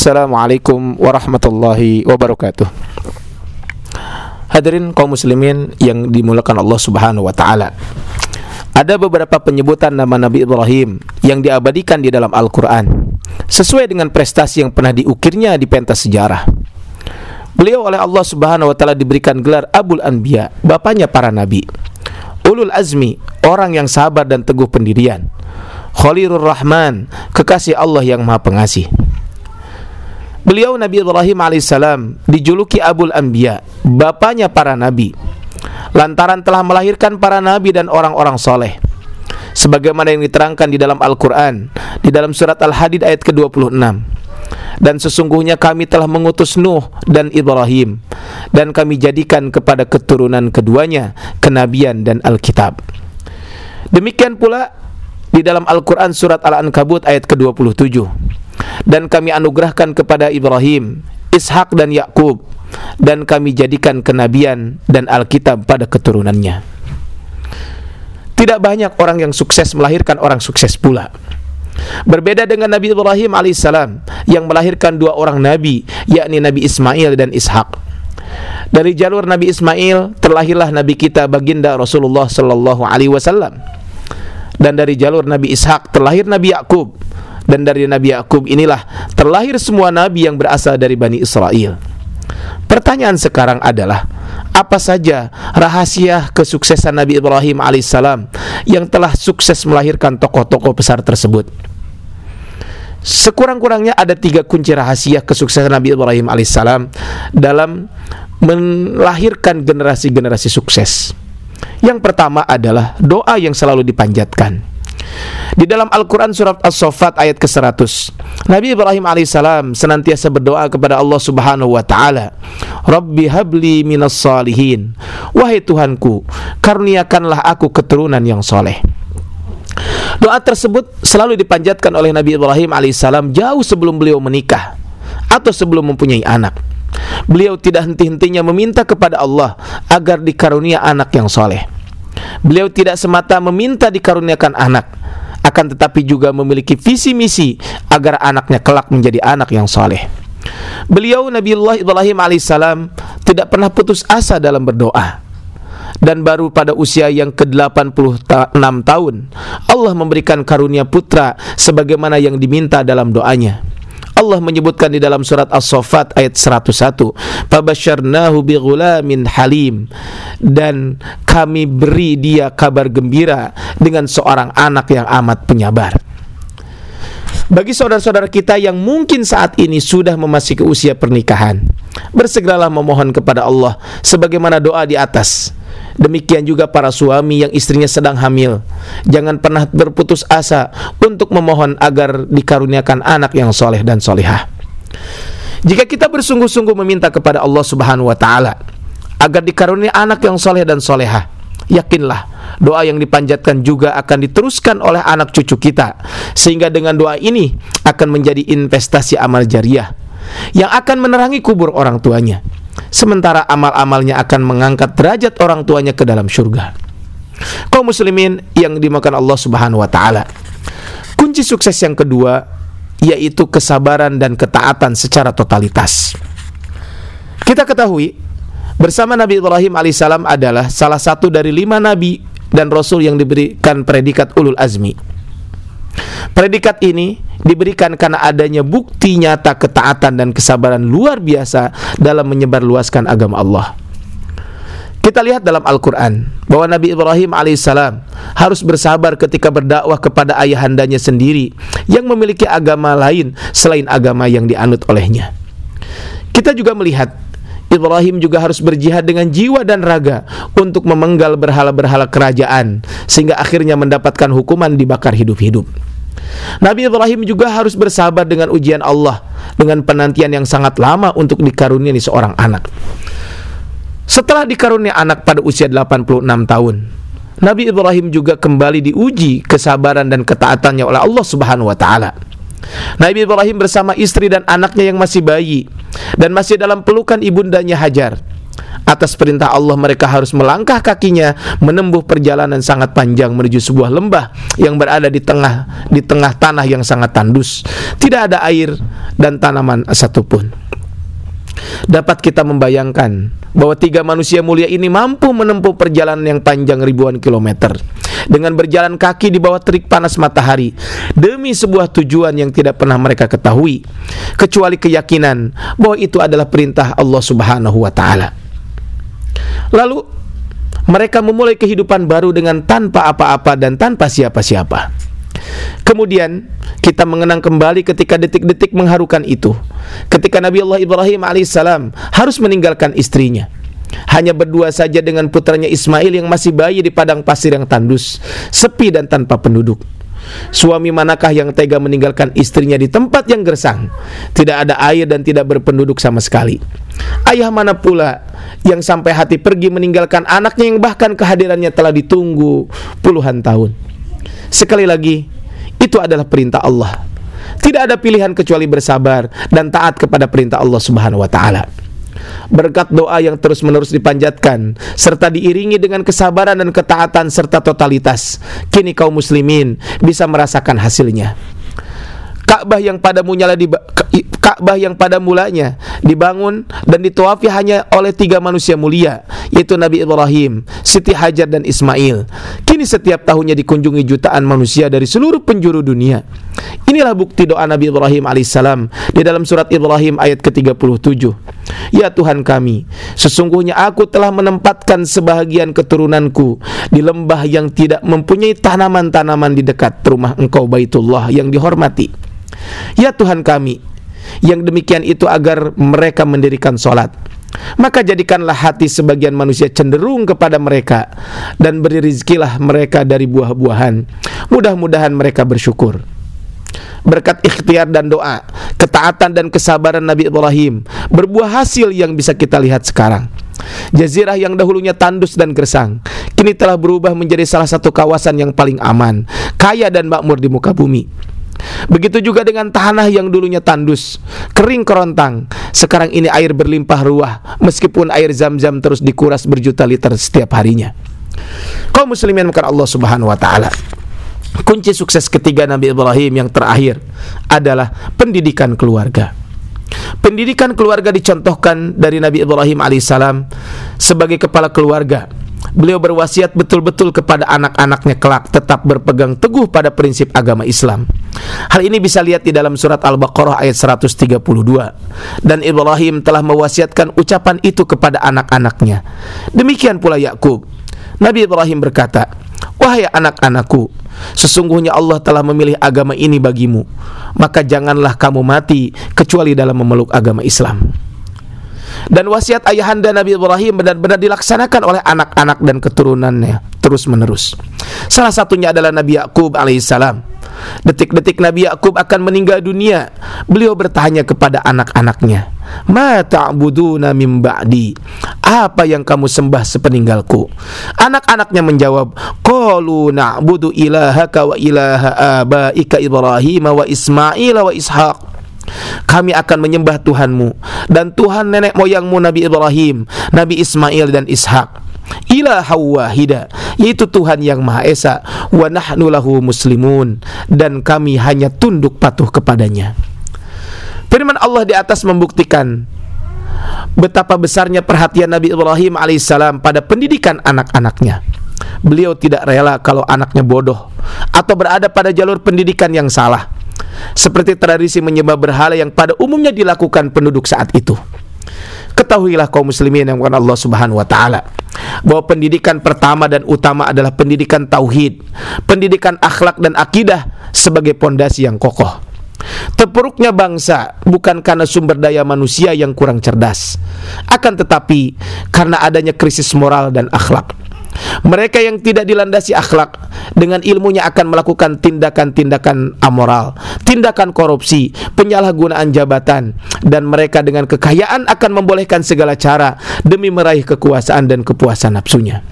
Assalamualaikum warahmatullahi wabarakatuh. Hadirin kaum muslimin yang dimulakan Allah Subhanahu wa taala. Ada beberapa penyebutan nama Nabi Ibrahim yang diabadikan di dalam Al-Qur'an sesuai dengan prestasi yang pernah diukirnya di pentas sejarah. Beliau oleh Allah Subhanahu wa taala diberikan gelar Abul Anbiya, bapaknya para nabi. Ulul Azmi, orang yang sabar dan teguh pendirian. Khalilur Rahman, kekasih Allah yang Maha Pengasih. Beliau Nabi Ibrahim alaihissalam dijuluki Abul Anbiya, bapaknya para nabi. Lantaran telah melahirkan para nabi dan orang-orang soleh. Sebagaimana yang diterangkan di dalam Al-Quran, di dalam surat Al-Hadid ayat ke-26. Dan sesungguhnya kami telah mengutus Nuh dan Ibrahim Dan kami jadikan kepada keturunan keduanya Kenabian dan Alkitab Demikian pula di dalam Al-Quran surat Al-Ankabut ayat ke-27 dan kami anugerahkan kepada Ibrahim, Ishak dan Yakub dan kami jadikan kenabian dan Alkitab pada keturunannya. Tidak banyak orang yang sukses melahirkan orang sukses pula. Berbeda dengan Nabi Ibrahim alaihissalam yang melahirkan dua orang nabi, yakni Nabi Ismail dan Ishak. Dari jalur Nabi Ismail terlahirlah Nabi kita baginda Rasulullah sallallahu alaihi wasallam. Dan dari jalur Nabi Ishak terlahir Nabi Yakub dan dari Nabi Yakub inilah terlahir semua nabi yang berasal dari Bani Israel. Pertanyaan sekarang adalah apa saja rahasia kesuksesan Nabi Ibrahim alaihissalam yang telah sukses melahirkan tokoh-tokoh besar tersebut? Sekurang-kurangnya ada tiga kunci rahasia kesuksesan Nabi Ibrahim alaihissalam dalam melahirkan generasi-generasi sukses. Yang pertama adalah doa yang selalu dipanjatkan. Di dalam Al-Quran surat As-Sofat ayat ke-100 Nabi Ibrahim alaihissalam senantiasa berdoa kepada Allah subhanahu wa ta'ala. Rabbi habli minas salihin. Wahai Tuhanku, karuniakanlah aku keturunan yang soleh. Doa tersebut selalu dipanjatkan oleh Nabi Ibrahim alaihissalam jauh sebelum beliau menikah Atau sebelum mempunyai anak. Beliau tidak henti-hentinya meminta kepada Allah agar dikarunia anak yang soleh. Beliau tidak semata meminta dikaruniakan anak, akan tetapi juga memiliki visi misi agar anaknya kelak menjadi anak yang soleh. Beliau Nabiullah Ibrahim alaihissalam tidak pernah putus asa dalam berdoa dan baru pada usia yang ke-86 tahun Allah memberikan karunia putra sebagaimana yang diminta dalam doanya. Allah menyebutkan di dalam surat As-Saffat ayat 101, "Fabasyarnahu bighulamin halim." Dan kami beri dia kabar gembira dengan seorang anak yang amat penyabar. Bagi saudara-saudara kita yang mungkin saat ini sudah memasuki usia pernikahan, bersegeralah memohon kepada Allah sebagaimana doa di atas. Demikian juga para suami yang istrinya sedang hamil. Jangan pernah berputus asa untuk memohon agar dikaruniakan anak yang soleh dan solehah. Jika kita bersungguh-sungguh meminta kepada Allah Subhanahu wa taala agar dikaruniai anak yang soleh dan solehah, yakinlah doa yang dipanjatkan juga akan diteruskan oleh anak cucu kita sehingga dengan doa ini akan menjadi investasi amal jariah yang akan menerangi kubur orang tuanya sementara amal-amalnya akan mengangkat derajat orang tuanya ke dalam surga kaum muslimin yang dimakan Allah Subhanahu wa taala. Kunci sukses yang kedua yaitu kesabaran dan ketaatan secara totalitas. Kita ketahui bersama Nabi Ibrahim alaihissalam adalah salah satu dari lima nabi dan rasul yang diberikan predikat ulul azmi. Predikat ini diberikan karena adanya bukti nyata ketaatan dan kesabaran luar biasa dalam menyebarluaskan agama Allah. Kita lihat dalam Al-Quran bahwa Nabi Ibrahim alaihissalam harus bersabar ketika berdakwah kepada ayahandanya sendiri yang memiliki agama lain selain agama yang dianut olehnya. Kita juga melihat Ibrahim juga harus berjihad dengan jiwa dan raga untuk memenggal berhala-berhala kerajaan sehingga akhirnya mendapatkan hukuman dibakar hidup-hidup. Nabi Ibrahim juga harus bersabar dengan ujian Allah dengan penantian yang sangat lama untuk dikaruniai seorang anak. Setelah dikaruniai anak pada usia 86 tahun, Nabi Ibrahim juga kembali diuji kesabaran dan ketaatannya oleh Allah Subhanahu wa taala. Nabi Ibrahim bersama istri dan anaknya yang masih bayi dan masih dalam pelukan ibundanya Hajar. Atas perintah Allah mereka harus melangkah kakinya menempuh perjalanan sangat panjang menuju sebuah lembah yang berada di tengah di tengah tanah yang sangat tandus. Tidak ada air dan tanaman satupun. Dapat kita membayangkan bahwa tiga manusia mulia ini mampu menempuh perjalanan yang panjang ribuan kilometer dengan berjalan kaki di bawah terik panas matahari demi sebuah tujuan yang tidak pernah mereka ketahui kecuali keyakinan bahwa itu adalah perintah Allah Subhanahu wa taala. Lalu mereka memulai kehidupan baru dengan tanpa apa-apa dan tanpa siapa-siapa. Kemudian kita mengenang kembali ketika detik-detik mengharukan itu. Ketika Nabi Allah Ibrahim alaihissalam harus meninggalkan istrinya. Hanya berdua saja dengan putranya Ismail yang masih bayi di padang pasir yang tandus, sepi dan tanpa penduduk. Suami manakah yang tega meninggalkan istrinya di tempat yang gersang, tidak ada air dan tidak berpenduduk sama sekali? Ayah mana pula yang sampai hati pergi meninggalkan anaknya yang bahkan kehadirannya telah ditunggu puluhan tahun? Sekali lagi, itu adalah perintah Allah. Tidak ada pilihan kecuali bersabar dan taat kepada perintah Allah Subhanahu wa taala berkat doa yang terus-menerus dipanjatkan serta diiringi dengan kesabaran dan ketaatan serta totalitas kini kaum muslimin bisa merasakan hasilnya. Ka'bah yang pada mulanya di Ka'bah yang pada mulanya dibangun dan ditawafi hanya oleh tiga manusia mulia yaitu Nabi Ibrahim, Siti Hajar dan Ismail. Kini setiap tahunnya dikunjungi jutaan manusia dari seluruh penjuru dunia. Inilah bukti doa Nabi Ibrahim alaihissalam di dalam surat Ibrahim ayat ke-37. Ya Tuhan kami, sesungguhnya aku telah menempatkan sebahagian keturunanku di lembah yang tidak mempunyai tanaman-tanaman di dekat rumah Engkau Baitullah yang dihormati. Ya Tuhan kami, yang demikian itu agar mereka mendirikan sholat. Maka jadikanlah hati sebagian manusia cenderung kepada mereka dan beri rizkilah mereka dari buah-buahan. Mudah-mudahan mereka bersyukur. Berkat ikhtiar dan doa, ketaatan dan kesabaran Nabi Ibrahim berbuah hasil yang bisa kita lihat sekarang. Jazirah yang dahulunya tandus dan gersang kini telah berubah menjadi salah satu kawasan yang paling aman, kaya dan makmur di muka bumi. Begitu juga dengan tanah yang dulunya tandus, kering kerontang. Sekarang ini air berlimpah ruah, meskipun air zam-zam terus dikuras berjuta liter setiap harinya. Kau muslimin bukan Allah Subhanahu wa taala. Kunci sukses ketiga Nabi Ibrahim yang terakhir adalah pendidikan keluarga. Pendidikan keluarga dicontohkan dari Nabi Ibrahim alaihissalam sebagai kepala keluarga Beliau berwasiat betul-betul kepada anak-anaknya kelak tetap berpegang teguh pada prinsip agama Islam. Hal ini bisa lihat di dalam surat Al-Baqarah ayat 132. Dan Ibrahim telah mewasiatkan ucapan itu kepada anak-anaknya. Demikian pula Yakub. Nabi Ibrahim berkata, "Wahai anak-anakku, sesungguhnya Allah telah memilih agama ini bagimu, maka janganlah kamu mati kecuali dalam memeluk agama Islam." dan wasiat ayahanda Nabi Ibrahim benar-benar dilaksanakan oleh anak-anak dan keturunannya terus menerus. Salah satunya adalah Nabi Yakub alaihissalam. Detik-detik Nabi Yakub akan meninggal dunia, beliau bertanya kepada anak-anaknya, "Ma ta'buduna min ba'di?" Apa yang kamu sembah sepeninggalku? Anak-anaknya menjawab, "Qalu na'budu ilahaka wa ilaha abaika Ibrahim wa Ismail wa Ishaq." kami akan menyembah Tuhanmu dan Tuhan nenek moyangmu Nabi Ibrahim, Nabi Ismail dan Ishak. Ilaha wahida yaitu Tuhan yang Maha Esa wa nahnu lahu muslimun dan kami hanya tunduk patuh kepadanya. Firman Allah di atas membuktikan betapa besarnya perhatian Nabi Ibrahim alaihissalam pada pendidikan anak-anaknya. Beliau tidak rela kalau anaknya bodoh atau berada pada jalur pendidikan yang salah seperti tradisi menyembah berhala yang pada umumnya dilakukan penduduk saat itu. Ketahuilah kaum muslimin yang bukan Allah Subhanahu wa taala bahwa pendidikan pertama dan utama adalah pendidikan tauhid, pendidikan akhlak dan akidah sebagai pondasi yang kokoh. Terpuruknya bangsa bukan karena sumber daya manusia yang kurang cerdas, akan tetapi karena adanya krisis moral dan akhlak. Mereka yang tidak dilandasi akhlak dengan ilmunya akan melakukan tindakan-tindakan amoral, tindakan korupsi, penyalahgunaan jabatan dan mereka dengan kekayaan akan membolehkan segala cara demi meraih kekuasaan dan kepuasan nafsunya.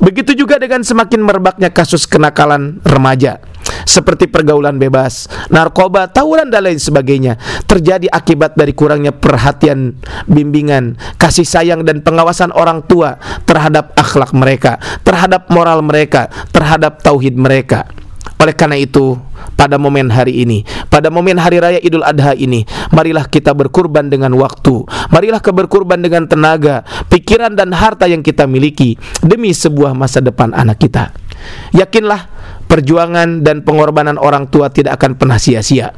Begitu juga dengan semakin merebaknya kasus kenakalan remaja seperti pergaulan bebas, narkoba, tawuran dan lain sebagainya terjadi akibat dari kurangnya perhatian, bimbingan, kasih sayang dan pengawasan orang tua terhadap akhlak mereka, terhadap moral mereka, terhadap tauhid mereka. Oleh karena itu, pada momen hari ini, pada momen hari raya Idul Adha ini, marilah kita berkurban dengan waktu, marilah kita berkurban dengan tenaga, pikiran dan harta yang kita miliki demi sebuah masa depan anak kita. Yakinlah perjuangan dan pengorbanan orang tua tidak akan pernah sia-sia.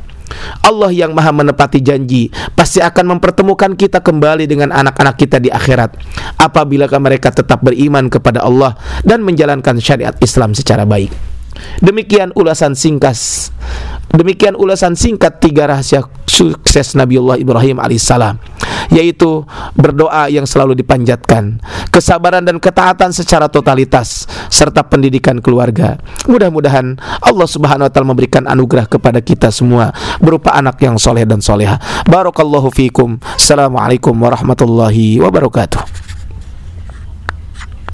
Allah yang maha menepati janji pasti akan mempertemukan kita kembali dengan anak-anak kita di akhirat apabila mereka tetap beriman kepada Allah dan menjalankan syariat Islam secara baik. Demikian ulasan singkas Demikian ulasan singkat tiga rahasia sukses Nabiullah Ibrahim alaihissalam yaitu berdoa yang selalu dipanjatkan, kesabaran dan ketaatan secara totalitas serta pendidikan keluarga. Mudah-mudahan Allah Subhanahu wa taala memberikan anugerah kepada kita semua berupa anak yang soleh dan soleha. Barakallahu fiikum. Assalamualaikum warahmatullahi wabarakatuh.